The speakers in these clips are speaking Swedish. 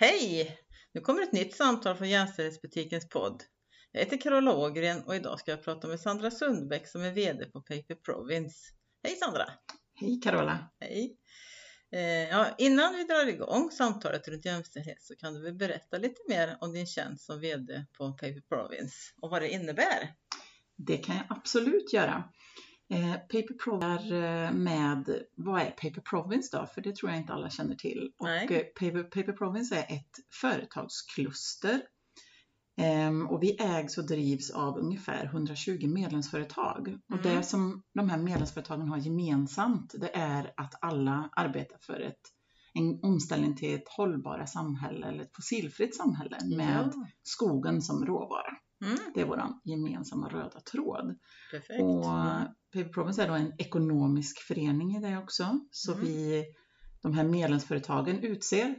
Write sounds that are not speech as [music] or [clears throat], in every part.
Hej! Nu kommer ett nytt samtal från Jämställdhetsbutikens podd. Jag heter Carola Ågren och idag ska jag prata med Sandra Sundbäck som är VD på Paper Province. Hej Sandra! Hej Carola! Hej! Eh, ja, innan vi drar igång samtalet runt jämställdhet så kan du väl berätta lite mer om din tjänst som VD på Paper Province och vad det innebär? Det kan jag absolut göra. Eh, Paper Province är med, vad är Paper Province då? För det tror jag inte alla känner till. Och eh, Paper, Paper Province är ett företagskluster ehm, och vi ägs och drivs av ungefär 120 medlemsföretag. Mm. Och det som de här medlemsföretagen har gemensamt det är att alla arbetar för ett, en omställning till ett hållbara samhälle eller ett fossilfritt samhälle med ja. skogen som råvara. Mm. Det är vår gemensamma röda tråd. Perfekt. Och Paper Province är då en ekonomisk förening i det också. Så mm. vi, de här medlemsföretagen utser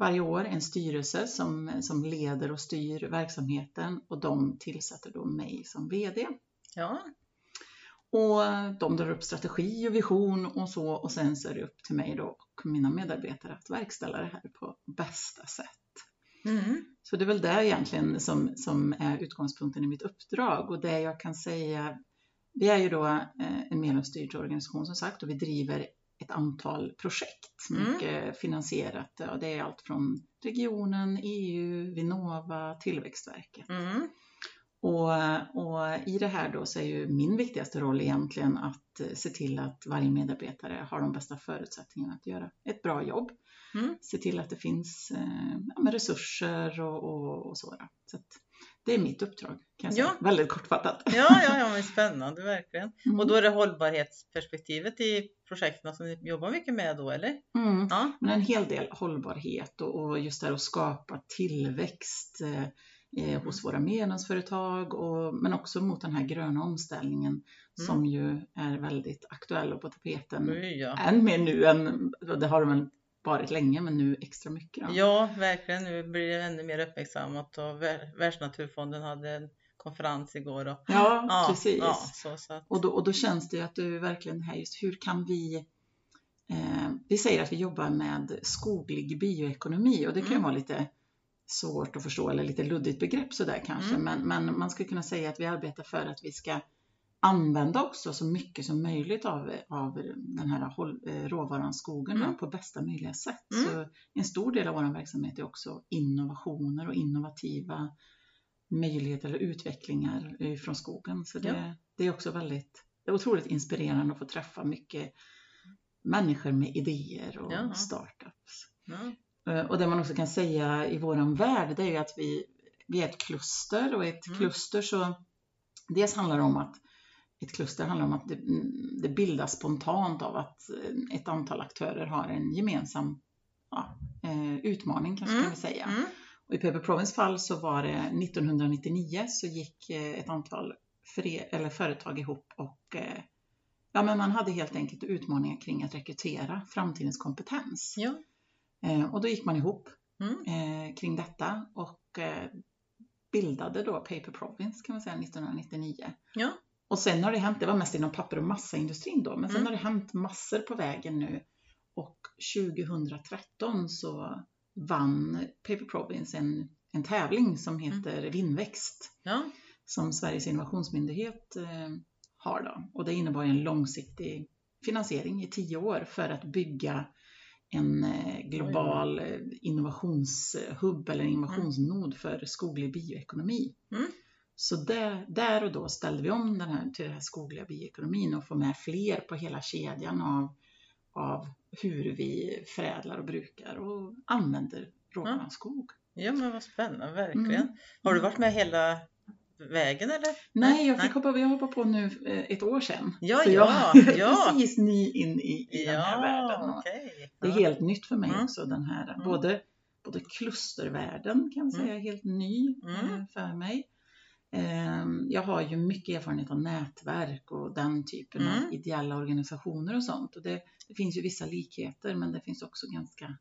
varje år en styrelse som, som leder och styr verksamheten och de tillsätter då mig som VD. Ja. Och de drar upp strategi och vision och så och sen så är det upp till mig då och mina medarbetare att verkställa det här på bästa sätt. Mm. Så det är väl det egentligen som, som är utgångspunkten i mitt uppdrag och det jag kan säga vi är ju då eh, en medlemsstyrd organisation som sagt och vi driver ett antal projekt, mm. mycket finansierat. Och det är allt från regionen, EU, Vinnova, Tillväxtverket. Mm. Och, och, i det här då så är ju min viktigaste roll egentligen att eh, se till att varje medarbetare har de bästa förutsättningarna att göra ett bra jobb. Mm. Se till att det finns eh, ja, resurser och, och, och så. så det är mitt uppdrag, kan jag säga. Ja. Väldigt kortfattat. Ja, ja, ja men spännande verkligen. Mm. Och då är det hållbarhetsperspektivet i projekten som ni jobbar mycket med då, eller? Mm. Ja. Men en hel del hållbarhet och, och just det här att skapa tillväxt eh, eh hos våra medlemsföretag och, men också mot den här gröna omställningen mm. som ju är väldigt aktuell och på tapeten. Ja. Än mer nu än, det har de varit länge men nu extra mycket. Då. Ja, verkligen. Nu blir det ännu mer uppmärksammat och Världsnaturfonden hade en konferens igår. Och, ja, ja, precis. Ja, så, så att... och, då, och då känns det ju att du verkligen här just hur kan vi eh, vi säger att vi jobbar med skoglig bioekonomi och det kan ju mm. vara lite svårt att förstå eller lite luddigt begrepp sådär kanske mm. men, men man skulle kunna säga att vi arbetar för att vi ska använda också så mycket som möjligt av, av den här eh, råvaran skogen mm. på bästa möjliga sätt. Mm. Så en stor del av vår verksamhet är också innovationer och innovativa möjligheter eller utvecklingar från skogen. Så det, ja. det är också väldigt, det är otroligt inspirerande att få träffa mycket människor med idéer och ja. startups. Ja. Eh, och det man också kan säga i våran värld, det är ju att vi, vi är ett kluster och ett mm. kluster så dels handlar det om att ett kluster handlar om att det, det bildas spontant av att ett antal aktörer har en gemensam ja, eh, utmaning kanske mm. kan vi säga. Mm. Och I Paper Province fall så var det 1999 så gick eh, ett antal eller företag ihop och eh, ja, men man hade helt enkelt utmaningar kring att rekrytera framtidens kompetens. Ja. Och då gick man ihop mm. kring detta och bildade då Paper Province kan man säga 1999. Ja. Och sen har det hänt, det var mest inom papper och massaindustrin då, men sen mm. har det hänt massor på vägen nu. Och 2013 så vann Paper Province en, en tävling som mm. heter mm. Vinväxt. Ja. Som Sveriges innovationsmyndighet eh, har då. Och det innebar en långsiktig finansiering i tio år för att bygga en eh, global eh, innovationshubb eller innovationsnod för skoglig bioekonomi. Mm. Så där, där och då ställde vi om den här till den här skogliga bioekonomin och få med fler på hela kedjan av, av hur vi förädlar och brukar och använder råvaran ja. skog. Ja men vad spännande, verkligen. Mm. Har du varit med hela vägen eller? Nej, jag fick hoppa, jag hoppar på nu eh, ett år sedan. Ja, så ja, jag är ja. [laughs] precis ny in i, i ja, den här världen. Okay. Det är helt nytt för mig mm. också den här, mm. både, både klustervärlden kan man säga, mm. helt ny mm. Eh, för mig. Ehm, jag har ju mycket erfarenhet av nätverk och den typen mm. av ideella organisationer och sånt. Och det, det, finns ju vissa likheter men det finns också ganska,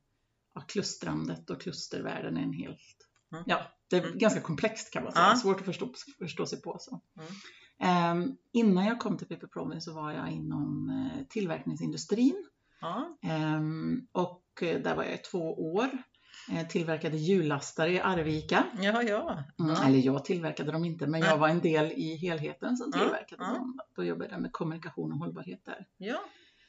ja, klustrandet och klustervärlden är en helt, mm. ja, det är mm. ganska komplext kan man säga, svårt att förstå, förstå sig på. Så. Um, innan jag kom till PP Province så var jag inom uh, tillverkningsindustrin. Um, och uh, där var jag i två år. Eh, tillverkade hjullastare i Arvika. Ja, ja. Mm, eller jag tillverkade dem inte, men jag var en del i helheten som tillverkade dem. Då jobbade jag med kommunikation och hållbarhet där. Ja.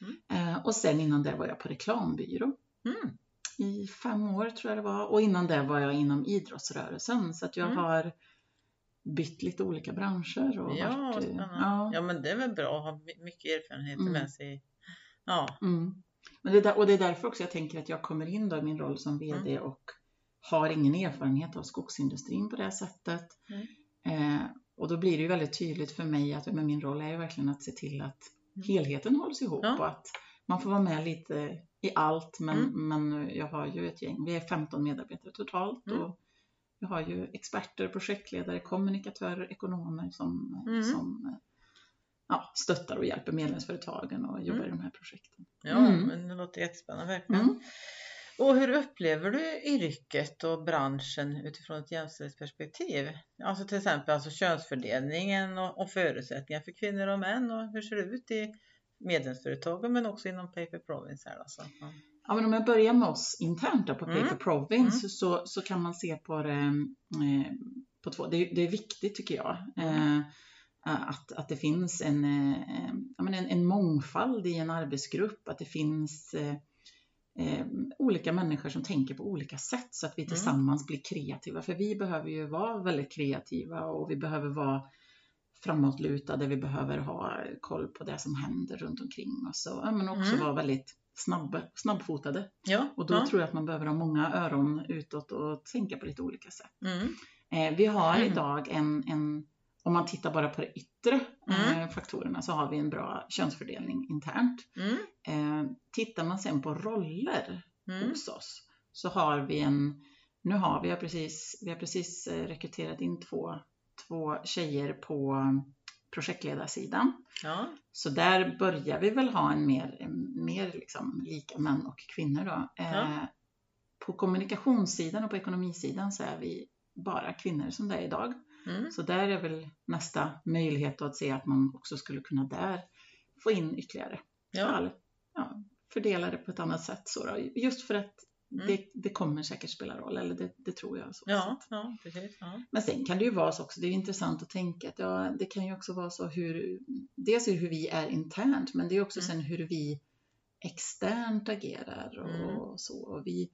Mm. Eh, och sen innan det var jag på reklambyrå. Mm. I fem år tror jag det var. Och innan det var jag inom idrottsrörelsen. Så att jag mm. har bytt lite olika branscher. Och ja, varit, ja. ja, men det är väl bra att ha mycket erfarenhet mm. med sig. Ja. Mm. Men det där, och det är därför också jag tänker att jag kommer in då i min roll som VD mm. och har ingen erfarenhet av skogsindustrin på det sättet. Mm. Eh, och då blir det ju väldigt tydligt för mig att med min roll är ju verkligen att se till att mm. helheten hålls ihop ja. och att man får vara med lite i allt. Men, mm. men jag har ju ett gäng, vi är 15 medarbetare totalt mm. och jag har ju experter, projektledare, kommunikatörer, ekonomer som, mm. som ja, stöttar och hjälper medlemsföretagen och jobbar mm. i de här projekten. Ja, mm. men det låter jättespännande verkligen. Mm. Och hur upplever du yrket och branschen utifrån ett jämställdhetsperspektiv? Alltså till exempel alltså könsfördelningen och, och förutsättningar för kvinnor och män och hur ser det ut i medlemsföretagen men också inom Paper Province här alltså? Ja. Ja, men om jag börjar med oss internt på Paper mm. Province mm. Så, så kan man se på det eh, på två. Det, det, är viktigt tycker jag. Eh, att, att det finns en, eh, en, en mångfald i en arbetsgrupp, att det finns eh, eh, olika människor som tänker på olika sätt så att vi mm. tillsammans mm. blir kreativa. För vi behöver ju vara väldigt kreativa och vi behöver vara framåtlutade, vi behöver ha koll på det som händer runt omkring oss och men också mm. vara väldigt snabb, snabbfotade. Ja, och då ja. tror jag att man behöver ha många öron utåt och tänka på lite olika sätt. Mm. Eh, vi har mm. idag en, en om man tittar bara på de yttre mm. eh, faktorerna så har vi en bra könsfördelning internt. Mm. Eh, tittar man sen på roller mm. hos oss så har vi en, nu har vi precis, vi har precis eh, rekryterat in två, två tjejer på projektledarsidan. Ja. Så där börjar vi väl ha en mer, mer liksom lika män och kvinnor då. Eh, ja. På kommunikationssidan och på ekonomisidan så är vi bara kvinnor som det är idag. Mm. Så där är väl nästa möjlighet att se att man också skulle kunna där få in ytterligare. Ja. ja, fördela det på ett annat sätt. Så då. Just för att mm. det, det, kommer säkert spela roll, eller det, det tror jag. Så ja, ja, precis, ja. Men sen kan det ju vara så också, det är intressant att tänka att ja, det kan ju också vara så hur, dels hur vi är internt, men det är också mm. sen hur vi externt agerar och, mm. så. Och vi,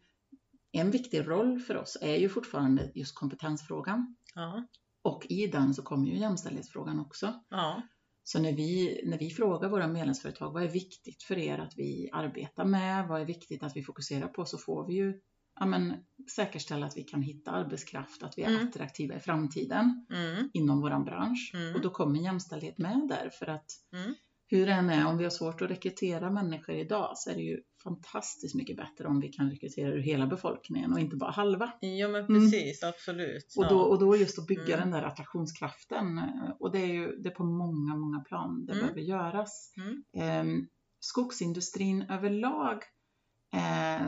en viktig roll för oss är ju fortfarande just kompetensfrågan. Ja. Och i den så kommer ju jämställdhetsfrågan också. Ja. Så när vi, när vi frågar våra medlemsföretag, vad är viktigt för er att vi arbetar med? Vad är viktigt att vi fokuserar på? Så får vi ju ja, men, säkerställa att vi kan hitta arbetskraft, att vi är mm. attraktiva i framtiden mm. inom våran bransch. Mm. Och då kommer jämställdhet med där för att mm hur det än är, om vi har svårt att rekrytera människor idag så är det ju fantastiskt mycket bättre om vi kan rekrytera ur hela befolkningen och inte bara halva. Ja men mm. precis, mm. absolut. Ja. Och, då, och då just att bygga mm. den där attraktionskraften och det är ju det är på många, många plan det mm. behöver göras. Eh, skogsindustrin överlag eh,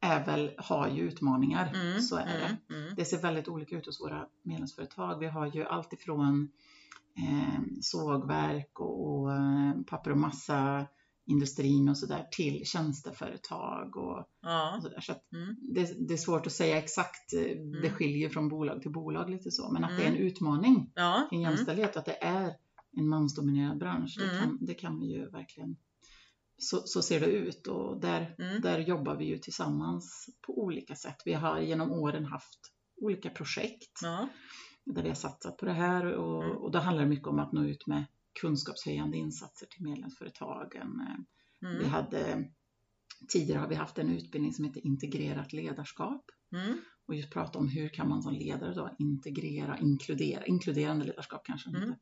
är väl, har ju utmaningar, mm, så är det. Mm, det ser väldigt olika ut hos våra medlemsföretag. Vi har ju allt ifrån sågverk och, och eh, papper och massa industrin och sådär till tjänsteföretag och, ja. och sådär. Så mm. det, det, är svårt att säga exakt, eh, det mm. skiljer från bolag till bolag lite så, men att mm. det är en utmaning ja. kring mm. jämställdhet att det är en mansdominerad bransch, det, kan, det kan vi ju verkligen så, så ser det ut och där, mm. där jobbar vi ju tillsammans på olika sätt. Vi har genom åren haft olika projekt ja där vi har satsat på det här och, mm. och då handlar det mycket om att nå ut med kunskapshöjande insatser till medlemsföretagen. Mm. Vi hade, tidigare har vi haft en utbildning som heter integrerat ledarskap mm. och just prata om hur kan man som ledare då integrera, inkludera, inkluderande ledarskap kanske mm. inte,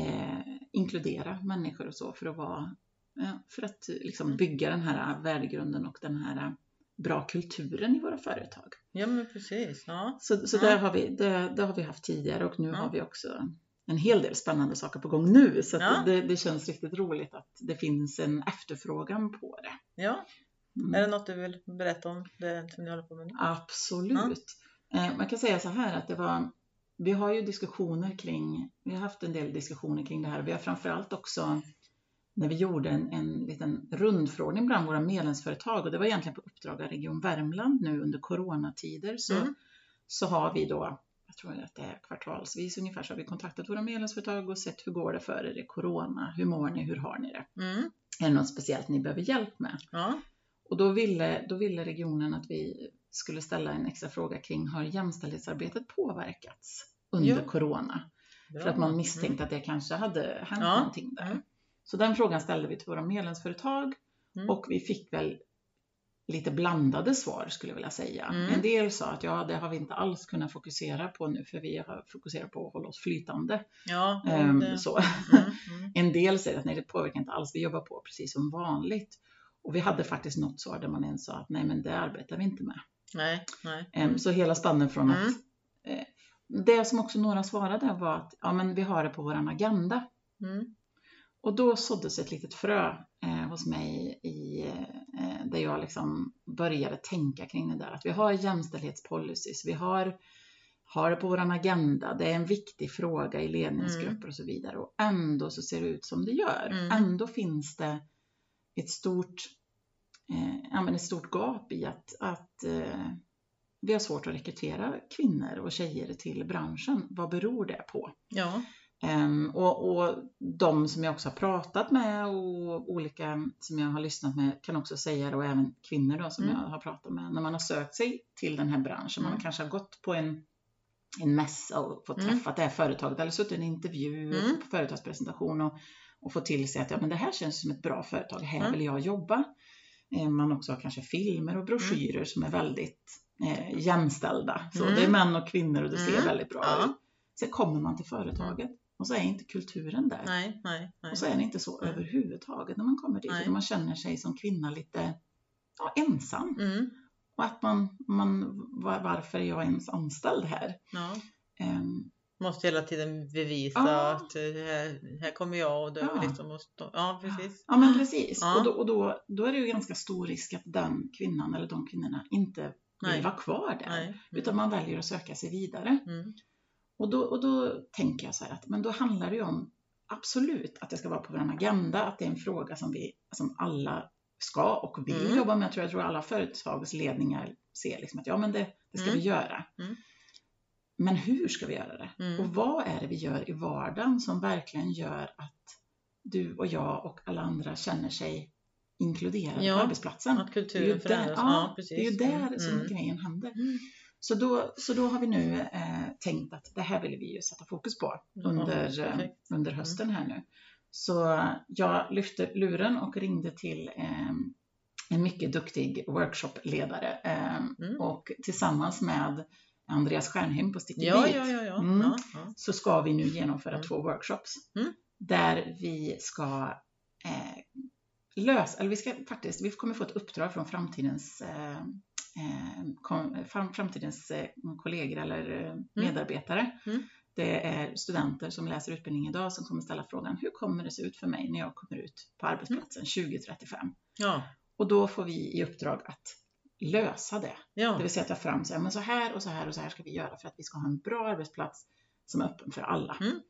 eh, inkludera människor och så för att vara för att liksom mm. bygga den här värdegrunden och den här bra kulturen i våra företag. Ja men precis. Ja. Så, så ja. Där har vi, det, det, har vi haft tidigare och nu ja. har vi också en hel del spännande saker på gång nu. Så ja. det, det, känns riktigt roligt att det finns en efterfrågan på det. Ja. Mm. Är det något du vill berätta om det som ni håller på med nu? Absolut. Eh, man kan säga så här att det var vi har ju diskussioner kring, vi har haft en del diskussioner kring det här. Vi har framförallt också när vi gjorde en, en liten rundfrågning bland våra medlemsföretag och det var egentligen på uppdrag av Region Värmland nu under coronatider så, mm. så har vi då, jag tror att det är kvartalsvis ungefär, så har vi kontaktat våra medlemsföretag och sett hur går det för er i corona, hur mår ni, hur har ni det? Mm. Är det något speciellt ni behöver hjälp med? Ja. Och då ville, då ville regionen att vi skulle ställa en extra fråga kring har jämställdhetsarbetet påverkats under jo. corona? Bra. För att man misstänkte mm. att det kanske hade hänt ja. någonting där. Så den frågan ställde vi till våra medlemsföretag mm. och vi fick väl lite blandade svar skulle jag vilja säga. Mm. En del sa att ja, det har vi inte alls kunnat fokusera på nu för vi har fokuserat på att hålla oss flytande. Ja, um, så. Mm, mm. [laughs] en del säger att nej, det påverkar inte alls, vi jobbar på precis som vanligt. Och vi hade faktiskt något svar där man ens sa att nej, men det arbetar vi inte med. Nej, nej. Um, så hela spannen från att mm. eh, det som också några svarade var att ja, men vi har det på vår agenda. Mm. Och då såddes ett litet frö eh, hos mig i, eh, där jag liksom började tänka kring det där att vi har jämställdhetspolicies, vi har, har det på vår agenda, det är en viktig fråga i ledningsgrupper mm. och så vidare och ändå så ser det ut som det gör. Mm. Ändå finns det ett stort, eh, ett stort gap i att, att eh, vi har svårt att rekrytera kvinnor och tjejer till branschen. Vad beror det på? Ja. Um, och, och de som jag också har pratat med och olika som jag har lyssnat med kan också säga det och även kvinnor då som mm. jag har pratat med när man har sökt sig till den här branschen. Mm. Man kanske har gått på en, en mässa och fått mm. träffa det här företaget eller suttit i en intervju mm. på företagspresentation och, och fått till sig att ja, men det här känns som ett bra företag, här mm. vill jag jobba. Um, man också har kanske filmer och broschyrer mm. som är väldigt eh, jämställda. Så Det är män och kvinnor och det ser väldigt bra ja. ut. Sen kommer man till företaget och så är inte kulturen där. Nej, nej, nej. Och så är det inte så nej. överhuvudtaget när man kommer dit. Nej. Man känner sig som kvinna lite ja, ensam. Mm. Och att man, man, varför är jag ens anställd här? Ja. Um, Måste hela tiden bevisa ja. att här, här kommer jag och då ja. liksom måste, ja precis. Ja men precis. Ja. Och, då, och då, då är det ju ganska stor risk att den kvinnan eller de kvinnorna inte vill vara kvar där. Mm. Utan man väljer att söka sig vidare. Mm. Och då, och då tänker jag så här att men då handlar det ju om absolut att det ska vara på vår agenda, att det är en fråga som vi som alla ska och vill mm. jobba med. Jag tror, jag tror alla företagsledningar ser liksom att ja, men det, det ska mm. vi göra. Mm. Men hur ska vi göra det? Mm. Och vad är det vi gör i vardagen som verkligen gör att du och jag och alla andra känner sig inkluderade ja, på arbetsplatsen? Att kulturen förändras. Ja, ja, det är ju där som mm. grejen händer. Så då, så då har vi nu eh, tänkt att det här vill vi ju sätta fokus på under, eh, under mm. hösten här nu. Så jag lyfte luren och ringde till eh, en mycket duktig workshopledare eh, mm. och tillsammans med Andreas Stjernheim på Sticky ja, ja, ja, ja. Mm, ja, så ska vi nu genomföra mm. två workshops mm. där vi ska eh, lösa, eller vi ska faktiskt, vi kommer få ett uppdrag från framtidens eh, eh, framtidens eh, kollegor eller eh, mm. medarbetare. Mm. Det är studenter som läser utbildning idag som kommer ställa frågan hur kommer det se ut för mig när jag kommer ut på arbetsplatsen mm. 2035? Ja. Och då får vi i uppdrag att lösa det. Ja. Det vill säga ta fram så här, men så här och så här och så här ska vi göra för att vi ska ha en bra arbetsplats som är öppen för alla. Mm.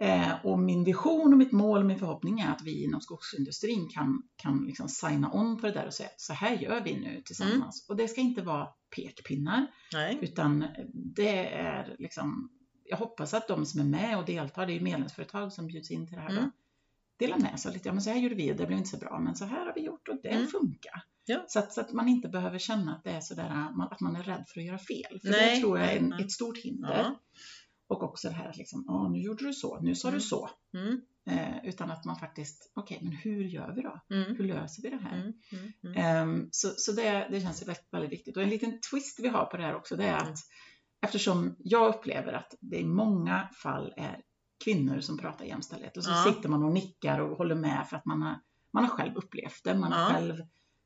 Eh, och min vision och mitt mål och min förhoppning är att vi inom skogsindustrin kan, kan liksom signa on på det där och säga att så här gör vi nu tillsammans. Mm. Och det ska inte vara pekpinnar, Nej. utan det är liksom, jag hoppas att de som är med och deltar, det är medlemsföretag som bjuds in till det här, mm. då, delar med sig lite. Ja, men så här gjorde vi, det blev inte så bra, men så här har vi gjort och det mm. funkar. Ja. Så, att, så, att, man inte behöver känna att det är sådär, att man är rädd för att göra fel. För Nej. det tror jag är en, ett stort hinder. Ja. Och också det här att liksom, ah, nu gjorde du så, nu sa mm. du så. Mm. Eh, utan att man faktiskt, okej, okay, men hur gör vi då? Mm. Hur löser vi det här? Eh, så så det, det känns väldigt, väldigt viktigt. Och en liten twist vi har på det här också, det är att eftersom jag upplever att det i många fall är kvinnor som pratar jämställdhet och så ja. sitter man och nickar och håller med för att man har, man har själv upplevt det. Man har själv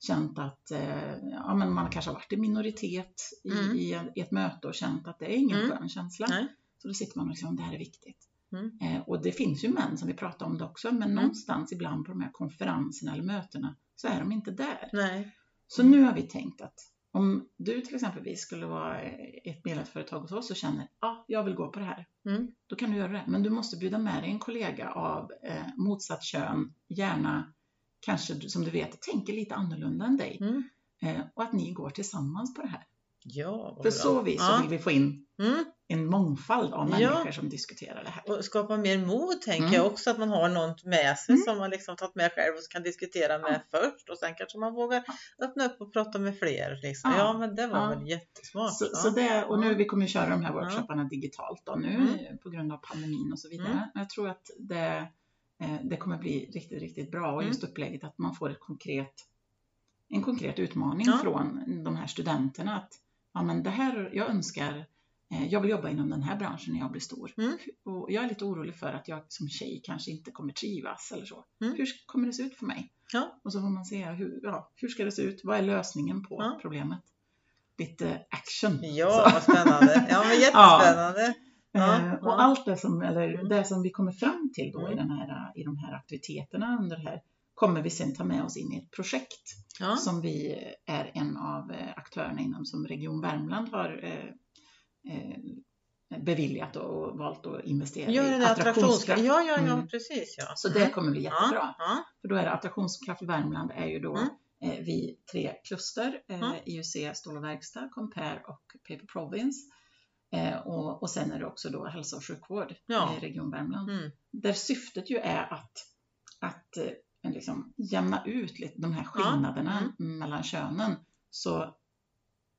känt att eh, ja, men man kanske har varit i minoritet i, mm. i, i, ett möte och känt att det är ingen mm. skön känsla. Nej. Så då sitter man och liksom, det här är viktigt. Mm. Eh, och det finns ju män som vi pratar om det också, men mm. någonstans ibland på de här konferenserna eller mötena så är de inte där. Nej. Så nu har vi tänkt att om du till exempel skulle vara ett medlemsföretag hos oss och känner, ja, ah, jag vill gå på det här. Mm. Då kan du göra det. Men du måste bjuda med dig en kollega av eh, motsatt kön, gärna kanske som du vet tänker lite annorlunda än dig. Mm. Eh, och att ni går tillsammans på det här. Ja, För så vis så vill vi få in mm. En mångfald av människor ja. som diskuterar det här. Och skapa mer mod tänker mm. jag också, att man har någon med sig mm. som man liksom tagit med själv och kan diskutera med ja. först och sen kanske man vågar öppna upp och prata med fler. Liksom. Ja. ja men det var väl jättesmart. Så, så det, och nu vi kommer köra de här workshopparna digitalt då nu mm. på grund av pandemin och så vidare. Mm. Jag tror att det, eh, det kommer bli riktigt, riktigt bra och just upplägget att man får ett konkret en konkret utmaning från de här studenterna att ja men det här, jag önskar, jag vill jobba inom den här branschen när jag blir stor. Mm. Och jag är lite orolig för att jag som tjej kanske inte kommer trivas eller så. Mm. Hur kommer det se ut för mig? Ja. Och så får man se hur, ja, hur ska det se ut? Vad är lösningen på ja. problemet? Lite action. Ja, så. vad spännande. Ja, men [laughs] jättespännande. Ja. Eh, och allt det som, eller mm. det som vi kommer fram till då i, mm. den här, i de här aktiviteterna under det här kommer vi sen ta med oss in i ett projekt ja. som vi är en av eh, aktörerna inom som Region Värmland har eh, eh, beviljat och valt att investera ja, i attraktionskraft. Ja, ja, ja, mm. precis. Ja. Så det mm. kommer bli jättebra. Ja. För då är det attraktionskraft Värmland är ju då mm. eh, vi tre kluster, eh. IUC Stål och Verkstad, Compare och Paper Province. Eh, och, och sen är det också då hälso och sjukvård ja. i Region Värmland. Mm. Där syftet ju är att, att liksom jämna ut lite de här skillnaderna mm. mellan könen. Så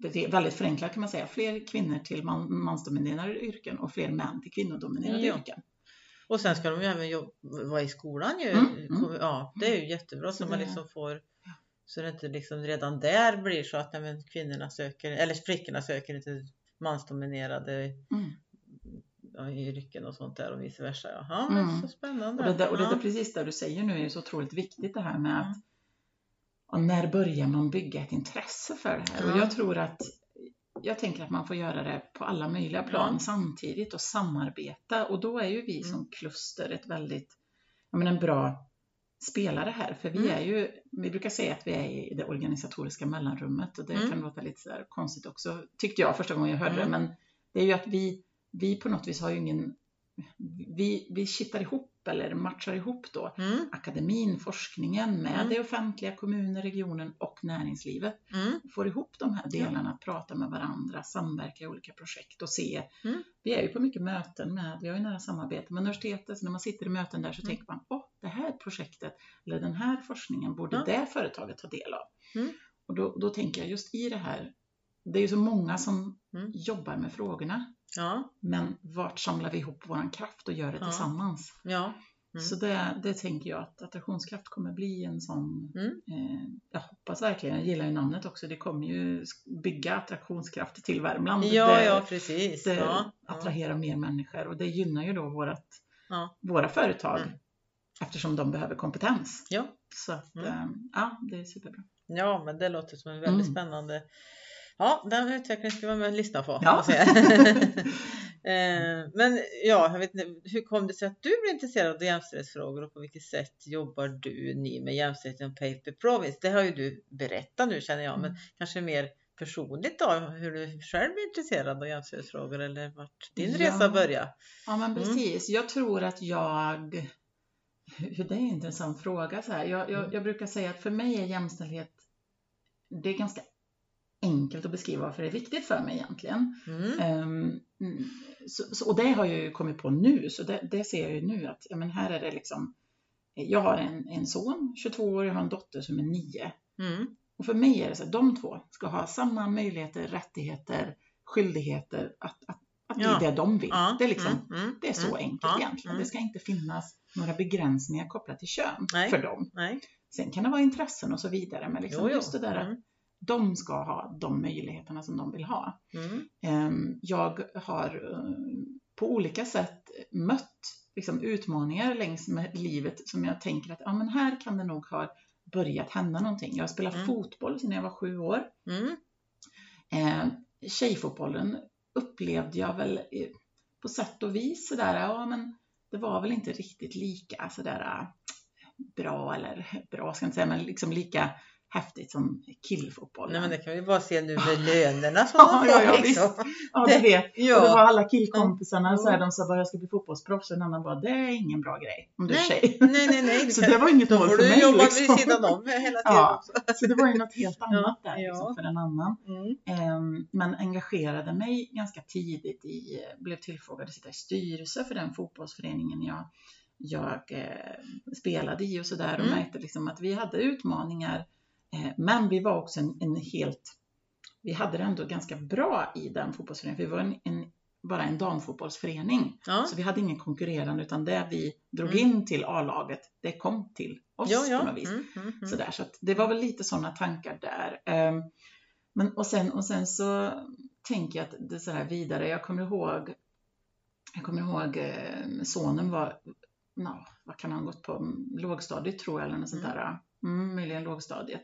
det är väldigt förenklat kan man säga, fler kvinnor till man, mansdominerade yrken och fler män till kvinnodominerade ja. yrken. Och sen ska de ju även jobba, vara i skolan ju. Mm, mm. Ja, det är ju jättebra så, så man liksom får så det inte liksom redan där blir så att nej, kvinnorna söker, eller flickorna söker inte mansdominerade mm yrken och sånt där och vice versa. Jaha, mm. så spännande. Och det, där, och det precis det du säger nu är så otroligt viktigt det här med att och när börjar man bygga ett intresse för det här? Ja. Och jag tror att jag tänker att man får göra det på alla möjliga plan ja. samtidigt och samarbeta och då är ju vi mm. som kluster ett väldigt, jag menar en bra spelare här för vi mm. är ju, vi brukar säga att vi är i det organisatoriska mellanrummet och det mm. kan låta lite så konstigt också tyckte jag första gången jag hörde det men det är ju att vi vi på något vis har ju ingen vi, vi kittar ihop eller matchar ihop då mm. akademin, forskningen med mm. det offentliga, kommuner, regionen och näringslivet. Mm. Får ihop de här delarna, att prata med varandra, samverka i olika projekt och se. Mm. Vi är ju på mycket möten med, vi har ju nära samarbete med universitetet, så när man sitter i möten där så mm. tänker man, åh, det här projektet eller den här forskningen borde ja. det företaget ta del av. Mm. Och då, då tänker jag just i det här, det är ju så många som jobbar med frågorna Ja. Men vart samlar vi ihop våran kraft och gör det ja. tillsammans? Ja. Mm. Så det, det tänker jag att attraktionskraft kommer bli en sån, mm. eh, jag hoppas verkligen, jag gillar ju namnet också, det kommer ju bygga attraktionskraft till Värmland. Ja, det, ja precis. Det ja, attraherar mer människor och det gynnar ju då vårat, våra företag mm. eftersom de behöver kompetens. Ja. Så att, mm. eh, ja, det är superbra. Ja, men det låter som en väldigt mm. spännande Ja, den utvecklingen ska vara med lyssna på. Ja. [laughs] Eh, men ja, jag vet inte, hur kom det sig att du blev intresserad av jämställdhetsfrågor och på vilket sätt jobbar du ni med jämställdhet inom Paper Province? Det har ju du berättat nu känner jag, mm. men kanske mer personligt då, hur du själv är intresserad av jämställdhetsfrågor eller vart din ja. resa började? Ja, men mm. precis. Mm. Jag tror att jag, [laughs] det är en intressant fråga så här. Jag, jag, mm. jag brukar säga att för mig är jämställdhet, det är ganska enkelt att beskriva varför det är viktigt för mig egentligen. Mm. Um, så, så, och det har jag ju kommit på nu, så det, det ser jag ju nu att ja, men här är det liksom, jag har en, en son, 22 år, jag har en dotter som är 9. Mm. Och för mig är det så att de två ska ha samma möjligheter, rättigheter, skyldigheter att, att, att ja. bli det de vill. Ja. Det, är liksom, mm. mm det är så mm. enkelt egentligen. Det ska inte finnas några begränsningar kopplat till kön Nej. för dem. Nej. Sen kan det vara intressen och så vidare, men liksom jo, jo. just det där de ska ha de möjligheterna som de vill ha. Mm. Ehm, jag har eh, på olika sätt mött liksom, utmaningar längs med livet som jag tänker att ja, men här kan det nog ha börjat hända någonting. Jag har spelat mm. fotboll sedan jag var sju år. Mm. Eh, tjejfotbollen upplevde jag väl på sätt och vis sådär, ja men det var väl inte riktigt lika sådär bra eller bra ska jag inte säga, men liksom lika häftigt som killfotboll. Nej men det kan vi bara se nu med lönerna som [laughs] ja, de ja, får ja, liksom. Ja, du vet. Ja. Och det var alla killkompisarna, Ja. så här, de sa bara jag ska bli fotbollsproffs och en annan bara det är ingen bra grej om du är tjej. Nej, nej, nej. [laughs] Så det var inget Då mål får för du mig. jobba liksom. vid sidan om hela [laughs] tiden Ja. också. Så det var ju något helt annat där liksom, för en annan. Mm. Ehm, Men engagerade mig ganska tidigt i, blev tillfrågad att sitta i styrelse för den fotbollsföreningen jag, jag eh, spelade i och sådär och Mm. märkte liksom att vi hade utmaningar men vi var också en, en helt, vi hade det ändå ganska bra i den fotbollsföreningen för vi var en, en, bara en damfotbollsförening. Ja. Så vi hade ingen konkurrerande utan det vi drog Mm. in till A-laget, det kom till oss Ja, på ja. något vis. Mm, mm, mm. Sådär, så det var väl lite sådana tankar där. Ehm, Men, och, sen, och sen så tänker jag att det så här vidare. Jag kommer ihåg, jag kommer ihåg eh, sonen var, no, vad kan han ha gått på, lågstadiet tror jag eller något sånt Mm. där. Mm, möjligen lågstadiet.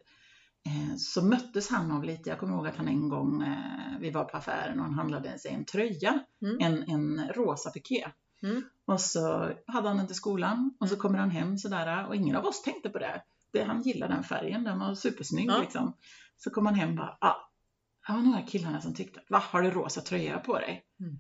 Eh, Så möttes han av lite, jag kommer ihåg att han en gång, eh, vi var på affären och han handlade sig en tröja, Mm. en, en rosa piké. Mm. Och så hade han den till skolan och så Mm. kommer han hem sådär och ingen av oss tänkte på det. det han gillade den färgen, den var supersnygg Ja. liksom. Så kom han hem och bara, ah, det var några killarna som tyckte va, har du rosa tröja på dig? Mm.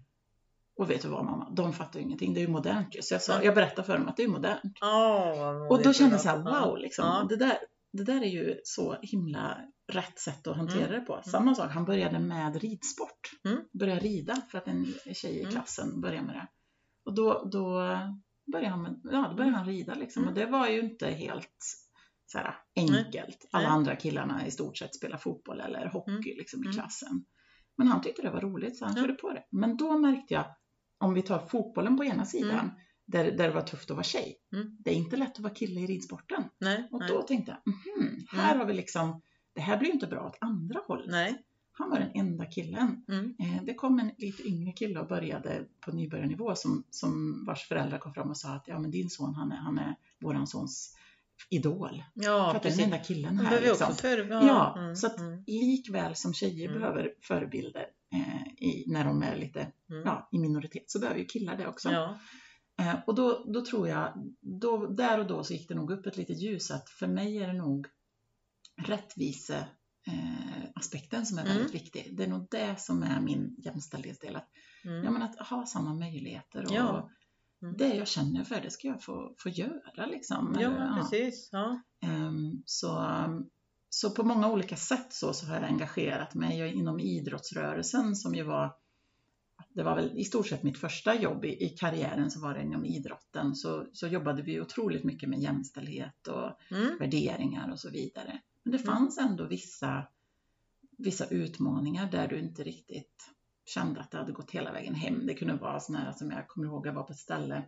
Och vet du vad mamma, de fattar ju ingenting, det är ju modernt ju. Så jag, sa, Ja. jag berättade för dem att det är modernt. Vad Och då kände jag så här, wow, liksom, Ja. det, där, det där är ju så himla rätt sätt att hantera Mm. det på. Samma sak, han började med ridsport. Mm. Började rida för att en tjej i Mm. klassen började med det. Och då, då började han, med, ja, då började han rida liksom. Mm. Och det var ju inte helt så här, enkelt. Alla andra killarna i stort sett spelar fotboll eller hockey Mm. liksom, i Mm. klassen. Men han tyckte det var roligt så han körde på det. Men då märkte jag, om vi tar fotbollen på ena sidan, Mm. Där, där det var tufft att vara tjej. Mm. Det är inte lätt att vara kille i ridsporten. Nej, Och nej, då tänkte jag, mhm, här har vi liksom, det här blir ju inte bra åt andra hållet. nej. Han var den enda killen. Mm. Eh, Det kom en lite yngre kille och började på nybörjarnivå som, som vars föräldrar kom fram och sa att ja men din son han är, han är våran sons idol. Ja, för att det är den enda killen här. behöver Liksom. också för... Ja, mm, så att mm, likväl som tjejer Mm. behöver förebilder eh, i, när de är lite mm. ja, i minoritet så behöver ju killar det också. Ja. Eh, och då, då tror jag, då, där och då så gick det nog upp ett litet ljus att för mig är det nog rättvise eh, aspekten som är Mm. väldigt viktig. Det är nog det som är min jämställdhetsdel. Att, Mm. ja, men att ha samma möjligheter och Ja. Mm. det jag känner för det ska jag få, få göra. Liksom. ja, Eller, precis. Ja. Ehm, så, så på många olika sätt så, så har jag engagerat mig inom idrottsrörelsen som ju var det var väl i stort sett mitt första jobb i, i karriären så var det inom idrotten så, så jobbade vi otroligt mycket med jämställdhet och Mm. värderingar och så vidare. Men det Mm. fanns ändå vissa, vissa utmaningar där du inte riktigt kände att det hade gått hela vägen hem. Det kunde vara sådana här som jag kommer ihåg, jag var på ett ställe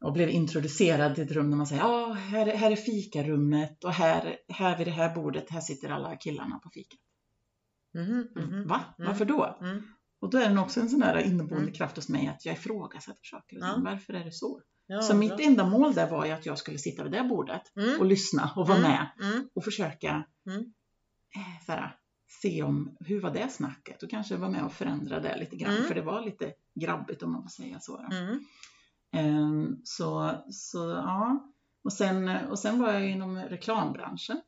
och blev introducerad till ett rum där man säger ja, här, är- här är fikarummet och här, här vid det här bordet, här sitter alla killarna på fikat. Mhm, mhm. Va? Mm. Varför då? Mm. Och då är det nog också en sån där inneboende Mm. kraft hos mig att jag ifrågasätter saker. Ja. Varför är det så? Ja, så mitt enda mål där var ju att jag skulle sitta vid det bordet Mm. och lyssna och vara Mm. med Mm. och försöka Mm. eh, så här, se om hur var det snacket och kanske vara med och förändra det lite grann. Mm. För det var lite grabbigt om man får säga så. Ehm, så, så ja, och sen, och sen var jag inom reklambranschen.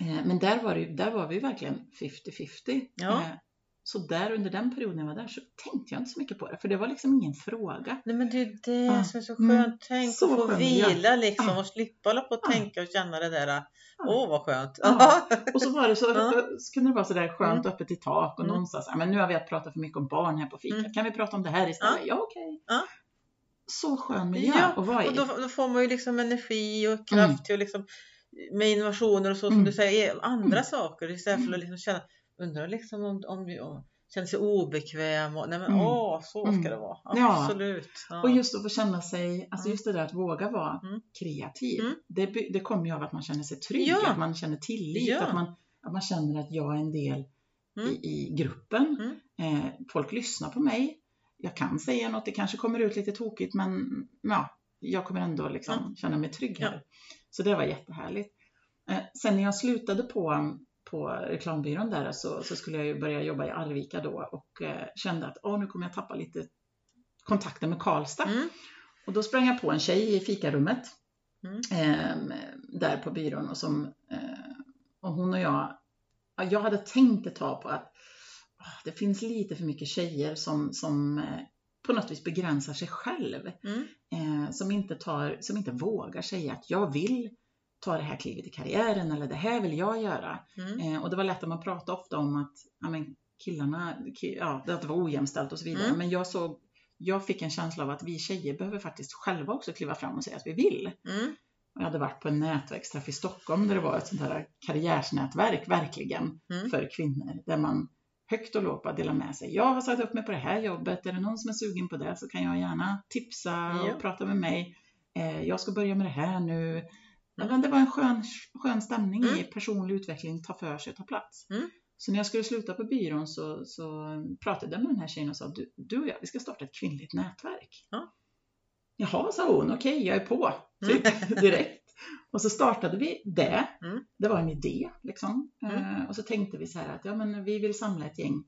Eh, Men där var, det, där var vi verkligen 50-50. Ja. Så där under den perioden jag var där så tänkte jag inte så mycket på det, för det var liksom ingen fråga. Nej men det är det Ja. som är så Mm. skönt. Tänk Så att få skön miljö. vila liksom Ja. och slippa hålla på och Ja. tänka och känna det där. Ja. Åh vad skönt. Ja. [laughs] Och så var det så, Ja. så kunde det vara sådär skönt Mm. öppet i tak och Mm. någon sa så här, men nu har vi att prata för mycket om barn här på fikat, Mm. kan vi prata om det här istället? Ja, okej. Ja. Så skön miljö Ja, att vara i. Och då, då får man ju liksom energi och kraft Mm. till liksom med innovationer och så som Mm. du säger, andra Mm. saker istället för att liksom känna, undrar liksom om, om vi om, känner sig obekväm och nej men Mm. åh, så Mm. ska det vara. Ja. Absolut. Ja. Och just att få känna sig, alltså Mm. just det där att våga vara Mm. kreativ. Mm. Det, det kommer ju av att man känner sig trygg, Ja. att man känner tillit, Ja. att, man, att man känner att jag är en del Mm. i, i gruppen. Mm. Eh, folk lyssnar på mig. Jag kan säga något, det kanske kommer ut lite tokigt men ja, jag kommer ändå liksom Mm. känna mig trygg här. Så det var jättehärligt. Eh, sen när jag slutade på, på reklambyrån där så, så skulle jag ju börja jobba i Arvika då och eh, kände att åh, nu kommer jag tappa lite kontakten med Karlstad. Mm. Och då sprang jag på en tjej i fikarummet Mm. eh, där på byrån och som, eh, och hon och jag, jag hade tänkt ett tag på att det finns lite för mycket tjejer som, som eh, på något vis begränsar sig själv. Mm. Eh, som, inte tar, som inte vågar säga att jag vill ta det här klivet i karriären eller det här vill jag göra. Mm. Eh, och det var lätt att man pratade ofta om att ja, men killarna, ja, att det var ojämställt och så vidare. Mm. Men jag såg, jag fick en känsla av att vi tjejer behöver faktiskt själva också kliva fram och säga att vi vill. Mm. Jag hade varit på en nätverksträff i Stockholm där det var ett sånt här karriärsnätverk verkligen mm. för kvinnor där man högt och lågt bara dela med sig. Jag har satt upp mig på det här jobbet. Är det någon som är sugen på det så kan jag gärna tipsa ja. och prata med mig. Eh, jag ska börja med det här nu. Mm. Men det var en skön, skön stämning mm. i personlig utveckling, ta för sig ta plats. Mm. Så när jag skulle sluta på byrån så, så pratade jag med den här tjejen och sa du, du och jag, vi ska starta ett kvinnligt nätverk. Ja. Jaha, sa hon, okej, okay, jag är på. Typ, [laughs] direkt. Och så startade vi det. Mm. Det var en idé liksom. Mm. Uh, och så tänkte vi så här att ja, men vi vill samla ett gäng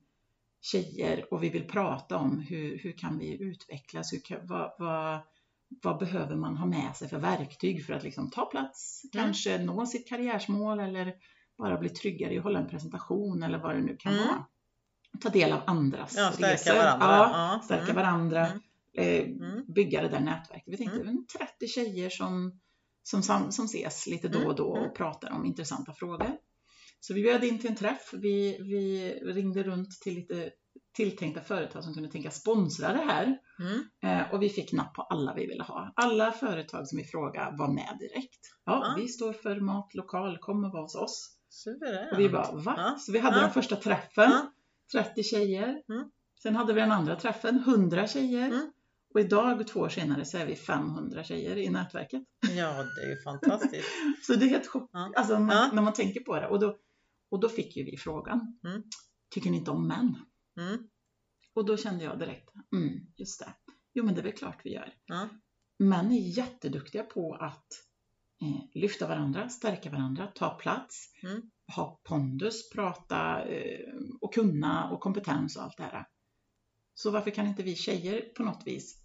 tjejer och vi vill prata om hur, hur kan vi utvecklas? Hur, vad, vad, vad behöver man ha med sig för verktyg för att liksom ta plats, mm. kanske nå sitt karriärsmål eller bara bli tryggare i att hålla en presentation eller vad det nu kan mm. vara. Ta del av andras ja, stärka resor. Varandra. Ja, ja. stärka mm. varandra. Mm. Eh, bygga det där nätverket. Vi tänkte mm. 30 tjejer som som, som ses lite då och då mm, och mm. pratar om intressanta frågor. Så vi bjöd in till en träff. Vi, vi ringde runt till lite tilltänkta företag som kunde tänka sponsra det här. Mm. Eh, och vi fick napp på alla vi ville ha. Alla företag som vi frågade var med direkt. Ja, ja. vi står för mat, lokal, kom och var hos oss. Suveränt. Och vi bara, va? Ja. Så vi hade ja. den första träffen, 30 tjejer. Mm. Sen hade vi den andra träffen, 100 tjejer. Mm. Och idag, två år senare, så är vi 500 tjejer i nätverket. Ja, det är ju fantastiskt. [laughs] så det är helt chock, alltså, man, när man tänker på det. Och då, och då fick ju vi frågan, mm. tycker ni inte om män? Mm. Och då kände jag direkt, mm, just det. Jo, men det är väl klart vi gör. Ja. Män är jätteduktiga på att eh, lyfta varandra, stärka varandra, ta plats, mm. ha pondus, prata eh, och kunna och kompetens och allt det här. Så varför kan inte vi tjejer på något vis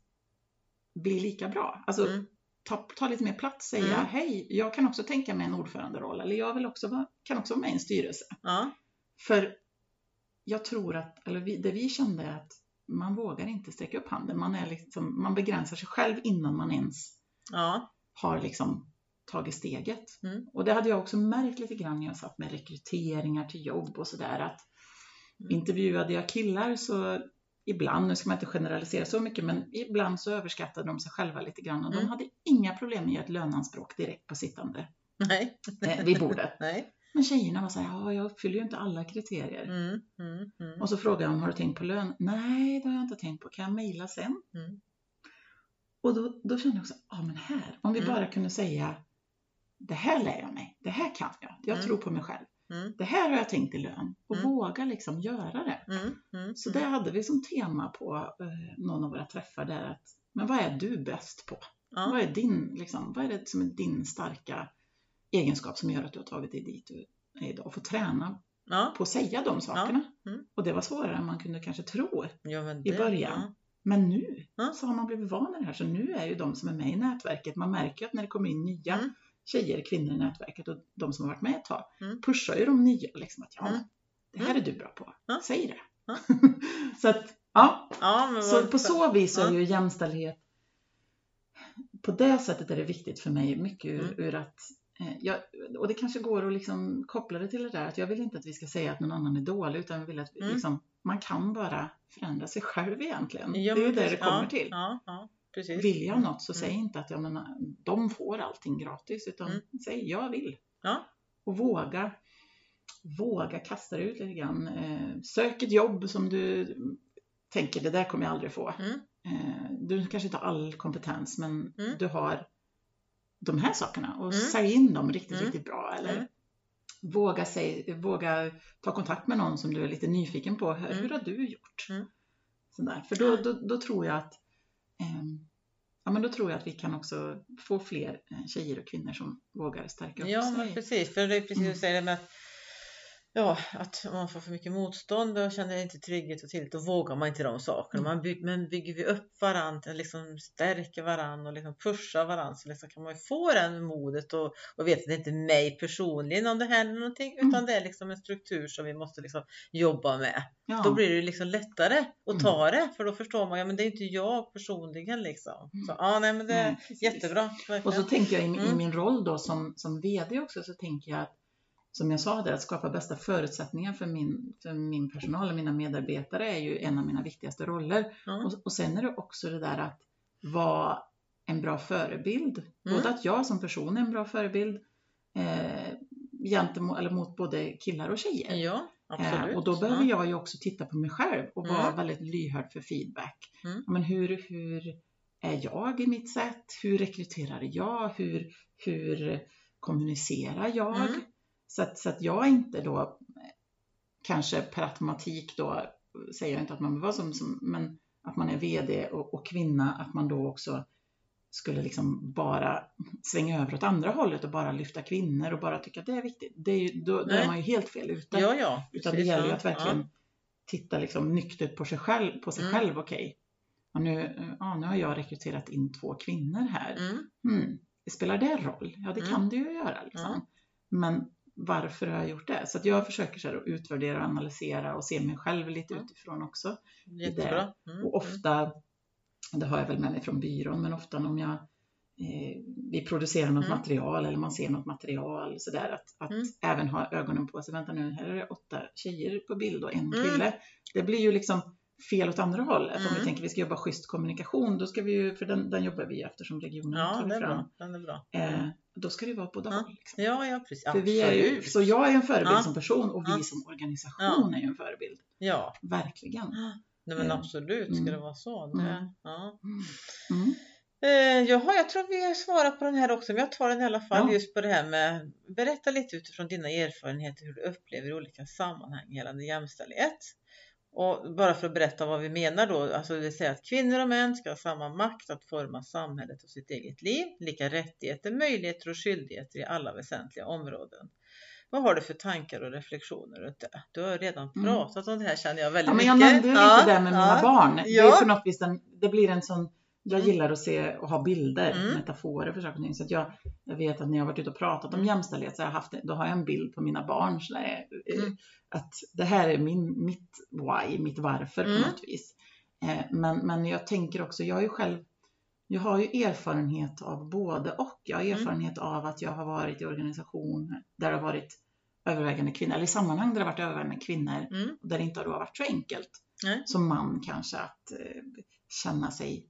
bli lika bra? Alltså mm. ta, ta lite mer plats, säga mm. hej, jag kan också tänka mig en ordföranderoll eller jag vill också vara, kan också vara med i en styrelse. För jag tror att, eller vi, det vi kände är att man vågar inte sträcka upp handen. Man, är liksom, man begränsar sig själv innan man ens ja. har liksom tagit steget. Mm. Och det hade jag också märkt lite grann när jag satt med rekryteringar till jobb och sådär att mm. intervjuade jag killar så ibland, nu ska man inte generalisera så mycket, men ibland så överskattade de sig själva lite grann och mm. de hade inga problem med ett lönanspråk direkt på sittande Nej. Eh, vid bordet. [laughs] Nej. Men tjejerna var så här, ja, jag uppfyller ju inte alla kriterier. Mm, mm, mm. Och så frågade jag om har du tänkt på lön? Nej, det har jag inte tänkt på. Kan jag mejla sen? Mm. Och då, då kände jag också, ja men här, om vi mm. bara kunde säga, det här lär jag mig, det här kan jag, jag mm. tror på mig själv. Det här har jag tänkt i lön och våga liksom göra det. Så det hade vi som tema på eh, någon av våra träffar där att, men vad är du bäst på? Ja. Vad, är din, liksom, vad är det som är din starka egenskap som gör att du har tagit dig dit du är idag och få träna ja. på att säga de sakerna. Ja. Mm. Och det var svårare än man kunde kanske tro det, i början. Men nu så har man blivit van vid det här så nu är ju de som är med i nätverket, man märker att när det kommer in nya mm tjejer, kvinnor i nätverket och de som har varit med ett tag mm. pushar ju de nya liksom att ja, mm. det här är du bra på, säg det. [laughs] Så att ja, ja så på så vis är ju jämställdhet på det sättet är det viktigt för mig mycket ur, mm. ur att jag, och det kanske går att liksom koppla det till det där att jag vill inte att vi ska säga att någon annan är dålig utan jag vill att mm. liksom, man kan bara förändra sig själv egentligen. Ja, det är ju det det kommer till. Ja, ja. Precis. Vill jag något så mm. säg inte att jag menar, de får allting gratis utan mm. säg jag vill. Ja. Och våga våga kasta dig ut lite grann. Eh, sök ett jobb som du tänker det där kommer jag aldrig få. Mm. Eh, du kanske inte har all kompetens men mm. du har de här sakerna och mm. säg in dem riktigt, mm. riktigt bra. Eller mm. våga, säg, våga ta kontakt med någon som du är lite nyfiken på. Hur, hur har du gjort? Sådär. För då, då, då tror jag att Ehm, ja, men då tror jag att vi kan också få fler eh, tjejer och kvinnor som vågar stärka upp ja, sig. Ja, men precis. För det är precis mm. du säger med att ja, att man får för mycket motstånd och känner inte trygghet och tillit, då vågar man inte de sakerna. Mm. Man bygger, men bygger vi upp varandra, liksom stärker varandra och liksom pushar varandra så liksom kan man ju få den modet och, och veta att det inte är mig personligen om det händer någonting mm. utan det är liksom en struktur som vi måste liksom jobba med. Ja. Då blir det liksom lättare att mm. ta det för då förstår man, ja men det är inte jag personligen liksom. Mm. Så, ja, nej, men det är mm, jättebra. Verkligen. Och så tänker jag i, i, min roll då som, som VD också så tänker jag att som jag sa där, att skapa bästa förutsättningar för min, för min personal och mina medarbetare är ju en av mina viktigaste roller. Mm. Och, och sen är det också det där att vara en bra förebild. Mm. Både att jag som person är en bra förebild eh, gentemot, eller mot både killar och tjejer. Ja. Eh, och då behöver jag ju också titta på mig själv och vara mm. väldigt lyhörd för feedback. Mm. Men hur, hur är jag i mitt sätt? Hur rekryterar jag? Hur, hur kommunicerar jag? Mm. Så att, så att jag inte då kanske per automatik då säger jag inte att man vara som, som men att man är VD och, och, kvinna, att man då också skulle liksom bara svänga över åt andra hållet och bara lyfta kvinnor och bara tycka att det är viktigt. Det är ju, då, då är man ju helt fel ute. Ja, ja, Utan det gäller ju att verkligen ja. titta liksom nyktert på sig själv, på sig mm. själv okej. Okay. nu, ja, nu har jag rekryterat in två kvinnor här. Mm. Mm. Spelar det roll? Ja, det mm. kan det ju göra. Liksom. Men varför har jag gjort det? Så att jag försöker så att utvärdera och analysera och se mig själv lite utifrån också. Jättebra. Mm. Och ofta, det har jag väl med mig från byrån, men ofta om jag eh, vi producerar något mm. material eller man ser något material sådär att, att mm. även ha ögonen på sig. Vänta nu, här är det åtta tjejer på bild och en mm. kille. Det blir ju liksom fel åt andra hållet. Mm. Om vi mm. tänker att vi ska jobba schysst kommunikation, då ska vi ju, för den, den jobbar vi efter som regionen ja, tar fram. Bra. Den är bra. Eh, då ska det vara båda ja. håll. Liksom. Ja, ja, precis. För vi är ju, så jag är en förebild ja. som person och vi ja. som organisation är ju en förebild. Ja. Verkligen. Nej men absolut, ska mm. det vara så? Det, mm. ja. Mm. Eh, jaha, jag tror vi har svarat på den här också, men jag tar den i alla fall ja. just på det här med berätta lite utifrån dina erfarenheter hur du upplever olika sammanhang gällande jämställdhet. Och bara för att berätta vad vi menar då, alltså det vill säga att kvinnor och män ska ha samma makt att forma samhället och sitt eget liv, lika rättigheter, möjligheter och skyldigheter i alla väsentliga områden. Vad har du för tankar och reflektioner runt det? Du har redan mm. pratat mm. om det här känner jag väldigt mycket. ja, men jag mycket. nämnde lite ja, det med mina barn. Ja. Det är på något vis en, det blir en sån jag mm. gillar att se och ha bilder, mm. metaforer för saker och ting. Så att jag, jag vet att när jag varit ute och pratat om mm. jämställdhet så har jag haft, då har jag en bild på mina barn. Så där, mm. Att det här är min, mitt why, mitt varför på mm. något vis. Eh, men, men jag tänker också, jag är ju själv jag har ju erfarenhet av både och. Jag har mm. erfarenhet av att jag har varit i organisationer där det har varit övervägande kvinnor, eller i sammanhang där det har varit övervägande kvinnor, mm. där det inte har varit så enkelt som man kanske att eh, känna sig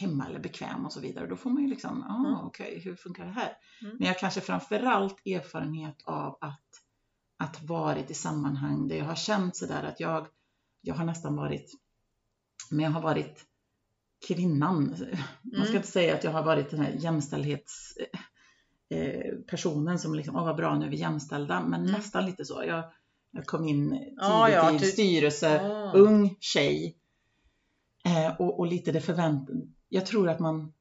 hemma eller bekväm och så vidare. Då får man ju liksom, ah, mm. okej, okay, hur funkar det här? Mm. Men jag kanske framförallt erfarenhet av att, att varit i sammanhang där jag har känt sådär att jag, jag har nästan varit, men jag har varit kvinnan. Man ska mm. inte säga att jag har varit den här jämställdhetspersonen som liksom, åh vad bra nu är vi jämställda, men mm. nästan lite så. Jag, jag kom in tidigt ah, ja, i typ. styrelse, ah. ung tjej eh, och, och, lite det förväntade jag tror att man,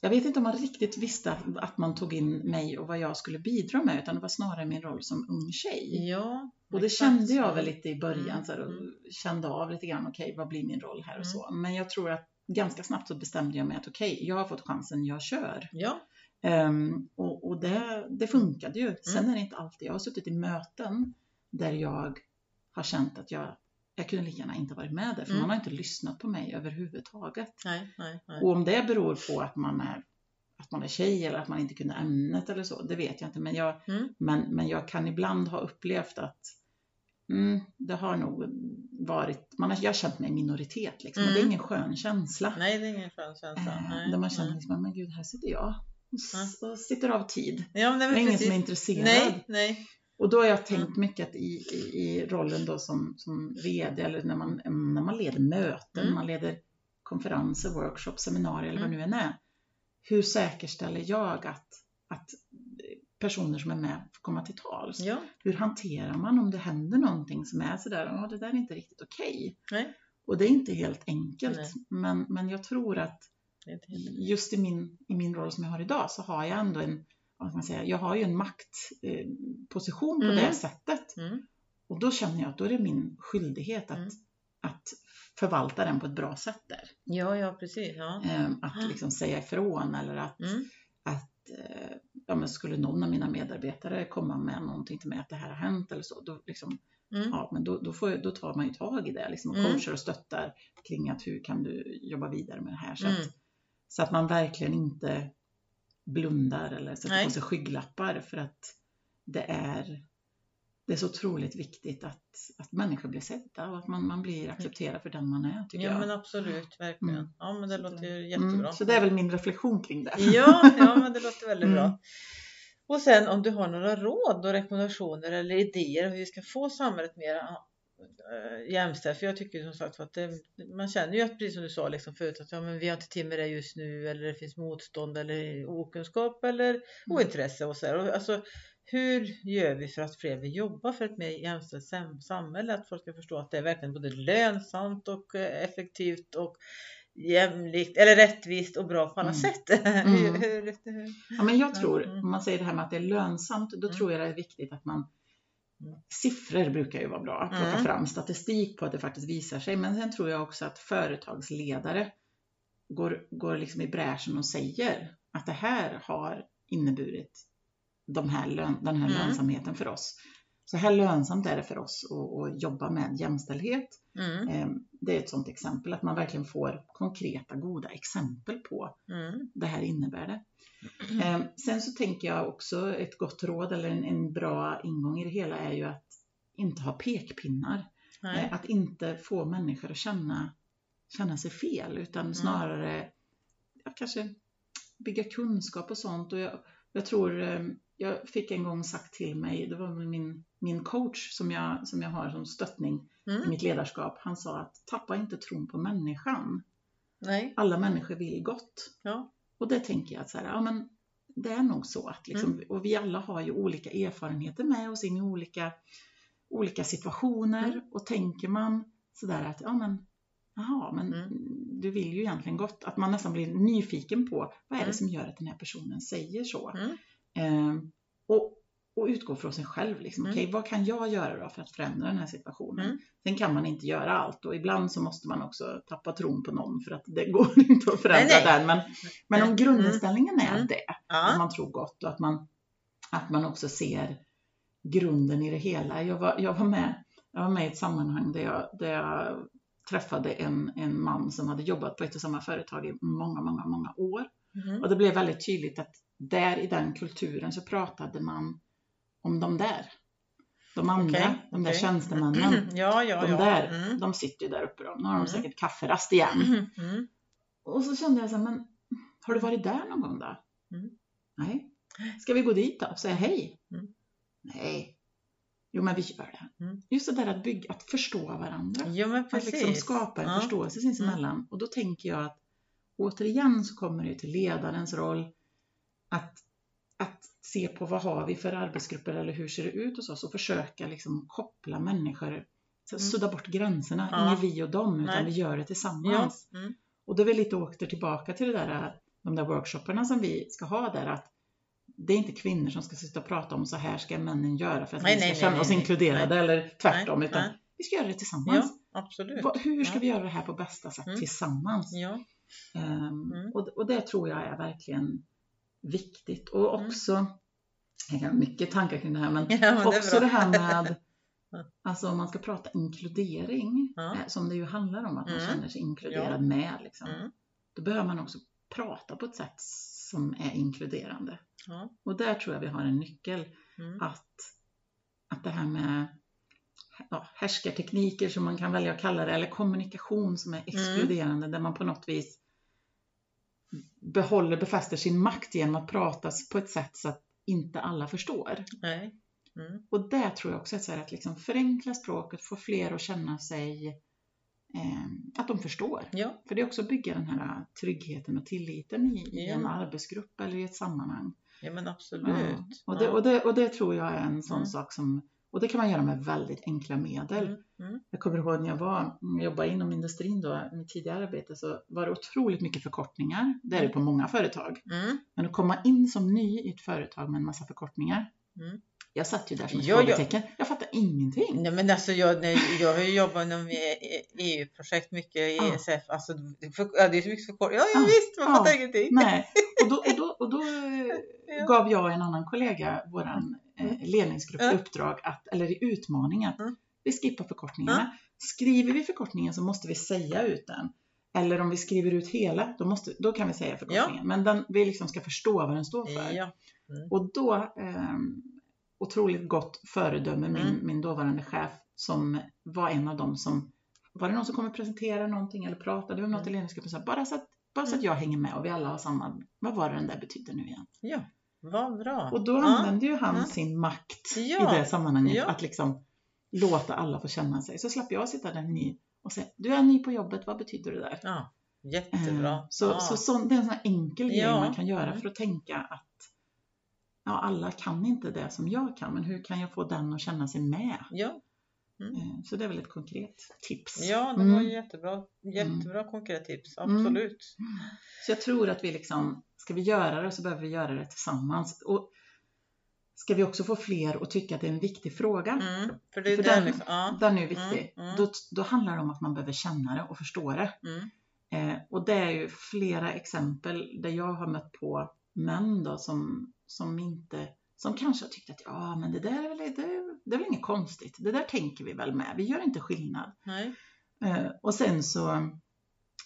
jag vet inte om man riktigt visste att man tog in mig och vad jag skulle bidra med, utan det var snarare min roll som ung tjej. Ja, och det kände jag väl lite i början, mm. så här, och mm. kände av lite grann, okej, okay, vad blir min roll här och mm. så. Men jag tror att ganska snabbt så bestämde jag mig att okej, okay, jag har fått chansen, jag kör. Ja. Um, och, och det, det funkade ju. Sen mm. är det inte alltid, jag har suttit i möten där jag har känt att jag jag kunde lika gärna inte varit med där för mm. man har inte lyssnat på mig överhuvudtaget. Nej, nej, nej. Och om det beror på att man är att man är tjej eller att man inte kunde ämnet eller så, det vet jag inte. Men jag, mm. men, men jag kan ibland ha upplevt att mm, det har nog varit, man har, jag har känt mig minoritet liksom. Mm. Och det är mm. ingen skön känsla. Nej, det är ingen skön känsla. Eh, nej, där man känner liksom, men gud, här sitter jag och, och sitter av tid. Ja, men det är ingen som är intresserad. Nej, nej. Och då har jag tänkt mm. mycket att i, i, i, rollen då som, som VD eller när man, när man leder möten, mm. man leder konferenser, workshops, seminarier eller vad mm. nu än är. Hur säkerställer jag att, att personer som är med får komma till tals? Ja. Hur hanterar man om det händer någonting som är sådär, oh, det där är inte riktigt okej. Okay. Och det är inte helt enkelt, men, men jag tror att just i min, i min roll som jag har idag så har jag ändå en vad man säga, jag har ju en maktposition på mm. det sättet. Mm. och då känner jag att då är det min skyldighet att, mm. att förvalta den på ett bra sätt där. Ja, ja precis. Ja. Ehm, att liksom säga ifrån eller att, mm. att eh, ja, men skulle någon av mina medarbetare komma med någonting till mig att det här har hänt eller så, då, liksom, mm. ja, men då, då, får, då tar man ju tag i det liksom, och mm. coachar och stöttar kring att hur kan du jobba vidare med det här. Så, att, mm. så att man verkligen inte blundar eller sätter Nej. på sig skygglappar för att det är det är så otroligt viktigt att, att människor blir sedda och att man, man blir accepterad för den man är. Tycker ja jag. men absolut, verkligen. Mm. Ja men det så låter ju jättebra. Mm, så det är väl min reflektion kring det. Ja, ja men det låter väldigt mm. bra. Och sen om du har några råd och rekommendationer eller idéer hur vi ska få samhället mer jämställt. För jag tycker som sagt att det, man känner ju att precis som du sa liksom förut att ja, men vi har inte tid med det just nu eller det finns motstånd eller okunskap eller mm. ointresse och så här. Alltså, hur gör vi för att fler vill jobba för ett mer jämställt samhälle? Att folk ska förstå att det är verkligen både lönsamt och eh, effektivt och jämlikt eller rättvist och bra på alla mm. sätt. [laughs] Mm. hur, hur, hur? Ja, men jag tror, mm. om man säger det här med att det är lönsamt, då mm. tror jag det är viktigt att man. Siffror brukar ju vara bra att plocka mm. fram statistik på att det faktiskt visar sig. Men sen tror jag också att företagsledare går, går liksom i bräschen och säger att det här har inneburit de här lön, den här mm. lönsamheten för oss. Så här lönsamt är det för oss att, att jobba med jämställdhet. Mm. Ehm, det är ett sådant exempel, att man verkligen får konkreta goda exempel på mm. det här innebär det. Mm. Sen så tänker jag också ett gott råd eller en, en, bra ingång i det hela är ju att inte ha pekpinnar. Nej. Ehm, att inte få människor att känna, känna sig fel utan mm. snarare ja, kanske bygga kunskap och sånt. Och jag, jag tror jag fick en gång sagt till mig, det var min, min coach som jag, som jag har som stöttning mm. i mitt ledarskap. Han sa att tappa inte tron på människan. Nej. Alla människor vill gott. Ja. Och det tänker jag att så här, ja, men det är nog så att liksom, mm. och vi alla har ju olika erfarenheter med oss in i olika, olika situationer mm. och tänker man sådär att ja men Jaha, men mm. du vill ju egentligen gott. Att man nästan blir nyfiken på vad är det mm. som gör att den här personen säger så. Mm. Eh, och, och utgå från sig själv. Liksom. Mm. Okej, vad kan jag göra för att förändra den här situationen? Mm. Sen kan man inte göra allt och ibland så måste man också tappa tron på någon för att det [laughs] går inte att förändra nej, nej. den. Men, men om grundinställningen är mm. det, att man tror gott och att man, att man också ser grunden i det hela. Jag var, jag var, med, jag var med i ett sammanhang där jag, där jag träffade en, en man som hade jobbat på ett och samma företag i många, många, många år. Mm. Och det blev väldigt tydligt att där i den kulturen så pratade man om de där. De andra, okay, de där okay. tjänstemännen. [clears throat] ja, ja, de ja. där, mm. de sitter ju där uppe då. Nu har de mm. säkert kafferast igen. Mm, mm. Och så kände jag så här, men har du varit där någon gång då? Mm. Nej. Ska vi gå dit då? Säga hej? Nej. Jo, men vi gör det. Mm. Just det där att bygga, att förstå varandra. Jo, men precis. Att liksom skapa en ja. förståelse sinsemellan. Mm. Och då tänker jag att återigen så kommer det till ledarens roll att, att se på vad har vi för arbetsgrupper eller hur ser det ut hos oss och försöka liksom koppla människor, mm. sudda bort gränserna, ja. inget vi och dem utan Nej. vi gör det tillsammans. Ja. Mm. Och då är vi lite åter tillbaka till det där, de där workshopparna som vi ska ha där att det är inte kvinnor som ska sitta och prata om så här ska männen göra för att nej, vi ska nej, känna nej, oss inkluderade eller tvärtom utan vi ska göra det tillsammans. Ja, absolut. Hur ska vi göra det här på bästa sätt mm. tillsammans? Ja. Um, mm. och, och det tror jag är verkligen viktigt och mm. också, jag har mycket tankar kring det här, men, [laughs] ja, men också det, det, här med [laughs] Alltså om man ska prata inkludering, ja. Eh, som det ju handlar om, att man mm. känner sig inkluderad ja. med. Liksom, mm. Då behöver man också prata på ett sätt som är inkluderande. Ja. Och där tror jag vi har en nyckel. Mm. Att, att det här med ja, härskartekniker som man kan välja att kalla det, eller kommunikation som är mm. exkluderande, där man på något vis behåller, befäster sin makt genom att prata på ett sätt så att inte alla förstår. Nej. Mm. Och det tror jag också är att liksom förenkla språket, få fler att känna sig eh, att de förstår. Ja. För det är också att bygga den här tryggheten och tilliten i, i en arbetsgrupp eller i ett sammanhang. Ja men absolut. Ja. Och, det, och, det, och det tror jag är en sån mm. sak som och det kan man göra med väldigt enkla medel. Mm, mm. Jag kommer ihåg när jag var, jobbade inom industrin då, mitt tidigare arbete, så var det otroligt mycket förkortningar. Det är det på många företag. Mm. Men att komma in som ny i ett företag med en massa förkortningar. Mm. Jag satt ju där som ett frågetecken. Jag, jag fattar ingenting. Nej men alltså jag, nej, jag har ju jobbat inom EU-projekt mycket i. ESF. Alltså, för, ja, det är så mycket förkortningar. Ja, ja, visst, man fattar ingenting. Nej. Och då, och då, [laughs] och då ja. gav jag och en annan kollega, våran eh, mm. ledningsgrupp, i uppdrag att, eller i utmaning att mm. vi skippar förkortningarna. Skriver vi förkortningen så måste vi säga ut den. Eller om vi skriver ut hela, då, måste, då kan vi säga förkortningen. Ja. Men den, vi liksom ska förstå vad den står för. Ja. Mm. Och då, eh, otroligt gott föredöme, min, mm. min dåvarande chef, som var en av dem som, var det någon som kommer presentera någonting eller prata, det var något mm. i ledningsgruppen bara så att bara så att mm. jag hänger med och vi alla har samma, vad var det den där betydde nu igen? Ja, vad bra. Och då ja. använde ju han ja. sin makt ja. i det sammanhanget, ja. att liksom låta alla få känna sig. Så slapp jag sitta där ny och säga, du är ny på jobbet, vad betyder det där? Ja, jättebra. Eh, så, ja. så, så, det är en sån enkel grej man kan göra mm. för att tänka att ja, alla kan inte det som jag kan, men hur kan jag få den att känna sig med? Ja. Mm. Eh, så det är väl ett konkret tips. Ja, det var mm. jättebra, jättebra mm. konkret tips, mm. absolut. Så jag tror att vi liksom, ska vi göra det så behöver vi göra det tillsammans. Och ska vi också få fler att tycka att det är en viktig fråga. Mm, för det är för den, liksom, ja. den är viktig. Mm, mm. Då, då handlar det om att man behöver känna det och förstå det. Mm. Eh, och det är ju flera exempel där jag har mött på män då som, som inte som kanske har tyckt att ja, men det där är väl, det, det är väl inget konstigt. Det där tänker vi väl med. Vi gör inte skillnad. Nej. Eh, och sen så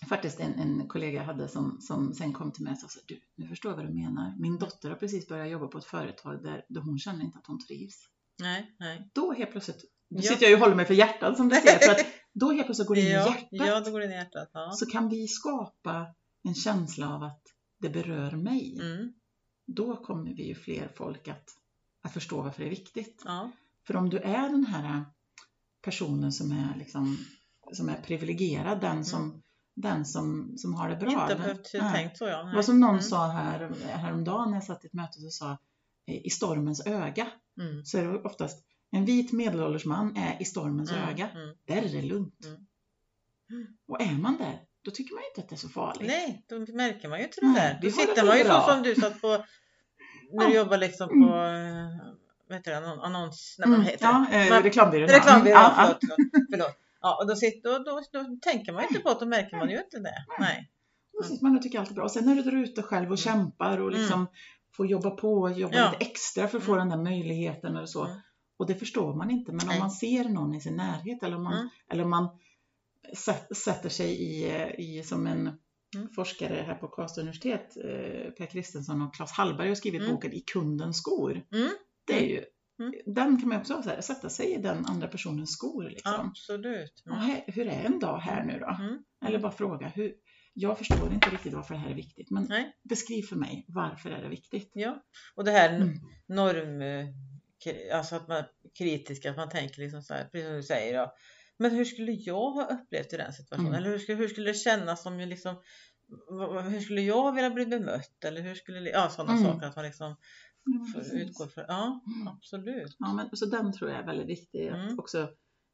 faktiskt en, en kollega hade som, som sen kom till mig och sa du, nu förstår jag vad du menar. Min dotter har precis börjat jobba på ett företag där, där hon känner inte att hon trivs. Nej, nej. Då helt plötsligt, nu ja. sitter jag ju och håller mig för hjärtat som du ser, för att då helt plötsligt går det in i hjärtat. Ja, då går det in i hjärtat. Ja. Så kan vi skapa en känsla av att det berör mig. Mm. Då kommer vi ju fler folk att, att förstå varför det är viktigt. Ja. För om du är den här personen som är liksom som är privilegierad, den mm. som den som, som har det bra. Inte behövt tänkt så ja. Det var som någon mm. sa här, häromdagen när jag satt i ett möte och sa i stormens öga. Mm. Så är det oftast en vit medelålders man är i stormens mm. öga. Mm. Där är det lugnt. Mm. Och är man där, då tycker man inte att det är så farligt. Nej, då märker man ju inte det där. Då sitter man ju så som du satt på när du jobbar liksom på mm. vad heter det, annons... Nej, vad heter ja, det? Eh, reklambyrån. Reklambyrån, ja, förlåt, förlåt, förlåt. Ja, och då, sitter, då, då, då tänker man inte på det, då märker man ju inte det. Nej. Då sitter man och tycker allt är bra. Och sen när du är ute själv och mm. kämpar och liksom mm. får jobba på och jobba ja. lite extra för att få mm. den där möjligheten eller så. Mm. Och det förstår man inte. Men Nej. om man ser någon i sin närhet eller om man, mm. eller om man sätter sig i, i som en mm. forskare här på Karlstad universitet, eh, Per Kristensson och Claes Hallberg har skrivit boken I kundens skor. Det är ju Mm. Den kan man också här, sätta sig i den andra personens skor. Liksom. Absolut. Mm. Ja, hur är en dag här nu då? Mm. Eller bara fråga, hur, jag förstår inte riktigt varför det här är viktigt, men Nej. beskriv för mig varför är det viktigt? Ja, och det här mm. norm, alltså att man är kritisk, att man tänker liksom så här, precis som du säger, ja, men hur skulle jag ha upplevt i den situationen? Mm. Eller hur skulle, hur skulle det kännas om jag liksom, hur skulle jag vilja bli bemött? Eller hur skulle, ja sådana mm. saker, att man liksom utgår från. Ja, mm. absolut. Ja, men, så den tror jag är väldigt viktig. Att mm. också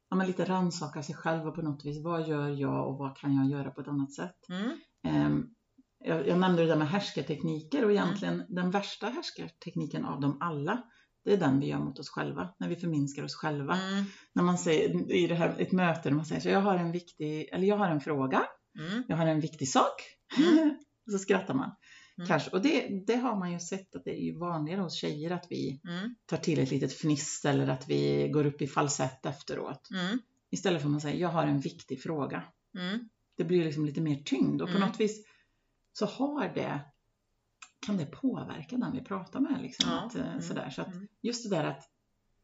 ja, men lite rannsaka sig själva på något vis. Vad gör jag och vad kan jag göra på ett annat sätt? Mm. Um, jag, jag, nämnde det där med härskartekniker och egentligen mm. den värsta härskartekniken av dem alla det är den vi gör mot oss själva, när vi förminskar oss själva. Mm. När man säger i det här, ett möte, när man säger så jag har en viktig, eller jag har en fråga, mm. jag har en viktig sak. [laughs] så skrattar man. Mm. Kanske. Och det, det har man ju sett att det är ju vanligare hos tjejer att vi mm. tar till ett litet fniss eller att vi går upp i falsett efteråt. Mm. Istället för att man säger, jag har en viktig fråga. Mm. Det blir liksom lite mer tyngd och på mm. något vis så har det kan det påverka den vi pratar med. Liksom, ja. att, eh, mm. sådär. Så att just det där att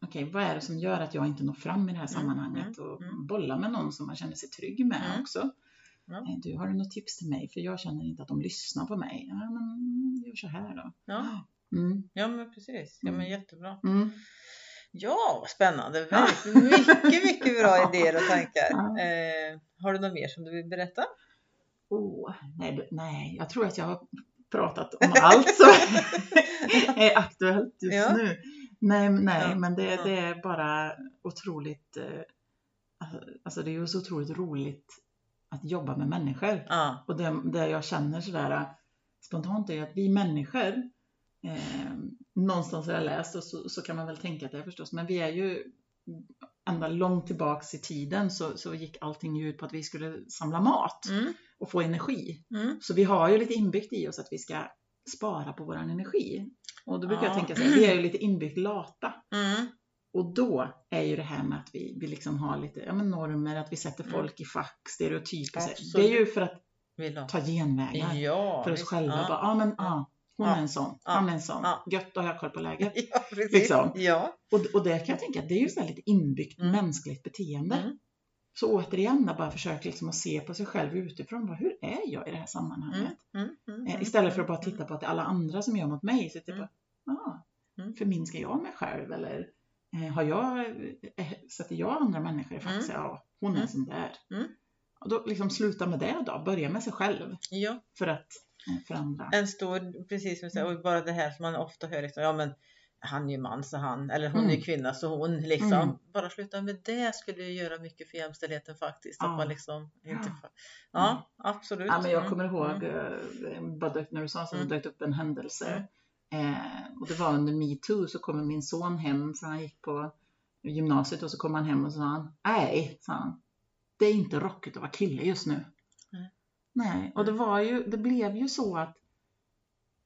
okej, okay, vad är det som gör att jag inte når fram i det här sammanhanget och bolla med någon som man känner sig trygg med också. Ja. Eh, du, har du något tips till mig? För jag känner inte att de lyssnar på mig. Ja, men gör så här då. Ja, mm. ja men precis. Ja, men mm. jättebra. Mm. Ja, spännande. Mycket, mycket bra [laughs] idéer och tankar. Ja. Eh, har du något mer som du vill berätta? Oh, nej, nej, jag tror att jag har pratat om allt som [laughs] är aktuellt just ja. nu. Nej, nej ja. men det, det, är bara otroligt, eh, alltså det är ju så otroligt roligt att jobba med människor. Ja. Och det, det jag känner sådär spontant är att vi människor eh, någonstans har jag läst och så, så, kan man väl tänka att det är förstås, men vi är ju ända långt tillbaks i tiden så, så gick allting ut på att vi skulle samla mat mm. och få energi. Mm. Så vi har ju lite inbyggt i oss att vi ska spara på vår energi. Och då brukar ja. jag tänka så här, vi är ju lite inbyggt lata. Mm. Och då är ju det här med att vi, vi liksom har lite ja, men normer, att vi sätter mm. folk i fack, stereotyper. Det är ju för att ta genvägar ja, för oss visst, själva. Ja. Bara, ah, men, ja. Hon ja. är en sån, ja. han är en sån. Ja. Gött, då har jag koll på läget. [laughs] Ja, liksom. ja. Och, och det kan jag tänka, det är ju så lite inbyggt mm. mänskligt beteende. Mm. Så återigen, bara försök liksom att se på sig själv utifrån. Bara, hur är jag i det här sammanhanget? Mm. mm, mm eh, istället för att bara titta på att det är alla andra som gör mot mig. Så typ, ah, förminskar jag mig själv? Eller eh, har jag, eh, sätter jag andra människor i fack? Ja, hon är som det är. Och då liksom sluta med det då, börja med sig själv. Ja. För att för andra. En stor, precis som du säger, och bara det här som man ofta hör, liksom, ja men han är ju man så han, eller hon mm. är kvinna så hon liksom. Mm. Bara sluta med det skulle ju göra mycket för jämställdheten faktiskt. Ja. Att man liksom inte ja. ja, mm. absolut. Ja, men jag kommer ihåg, mm. bara när du sa så, mm. dök upp en händelse. Mm. Eh, och det var under metoo så kommer min son hem, för han gick på gymnasiet och så kom han hem och sa han, nej, sa han, det är inte rockigt att vara kille just nu. Nej, och det var ju, det blev ju så att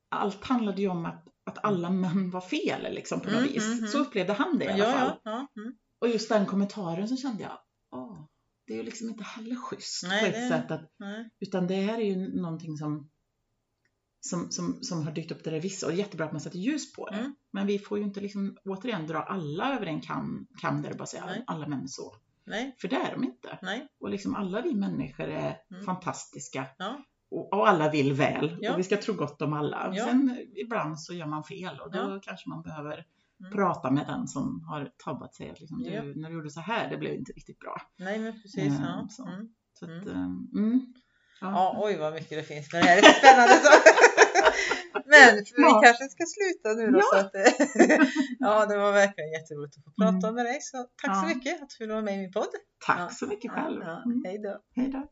allt handlade ju om att, att alla män var fel liksom på något mm, vis. Mm, så upplevde han det i alla ja, fall. Ja, ja, mm. Och just den kommentaren så kände jag, åh, det är ju liksom inte heller schysst nej, på ett det, sätt. Att, utan det här är ju någonting som, som, som, som har dykt upp där det vissa och det är jättebra att man sätter ljus på det. Mm. Men vi får ju inte liksom återigen dra alla över en kam, kam där det bara säger alla män är så. Nej. För det är de inte. Nej. Och liksom alla vi människor är mm. fantastiska. Ja. Och, och, alla vill väl. Ja. Och vi ska tro gott om alla. Ja. Sen ibland så gör man fel och då ja. kanske man behöver mm. prata med den som har tabbat sig. Liksom, du, när du gjorde så här, det blev inte riktigt bra. Nej, men precis. Mm, ja. Så. Mm. Så att, um, ja. oj vad mycket det finns. Men det här är så spännande. [laughs] Men vi kanske ska sluta nu då. Ja. Så att, [laughs] ja, det var verkligen jätteroligt att få prata mm. med dig. Så tack så mycket att du ville vara med i min podd. Tack så mycket själv. Mm. Hej då. Hej då.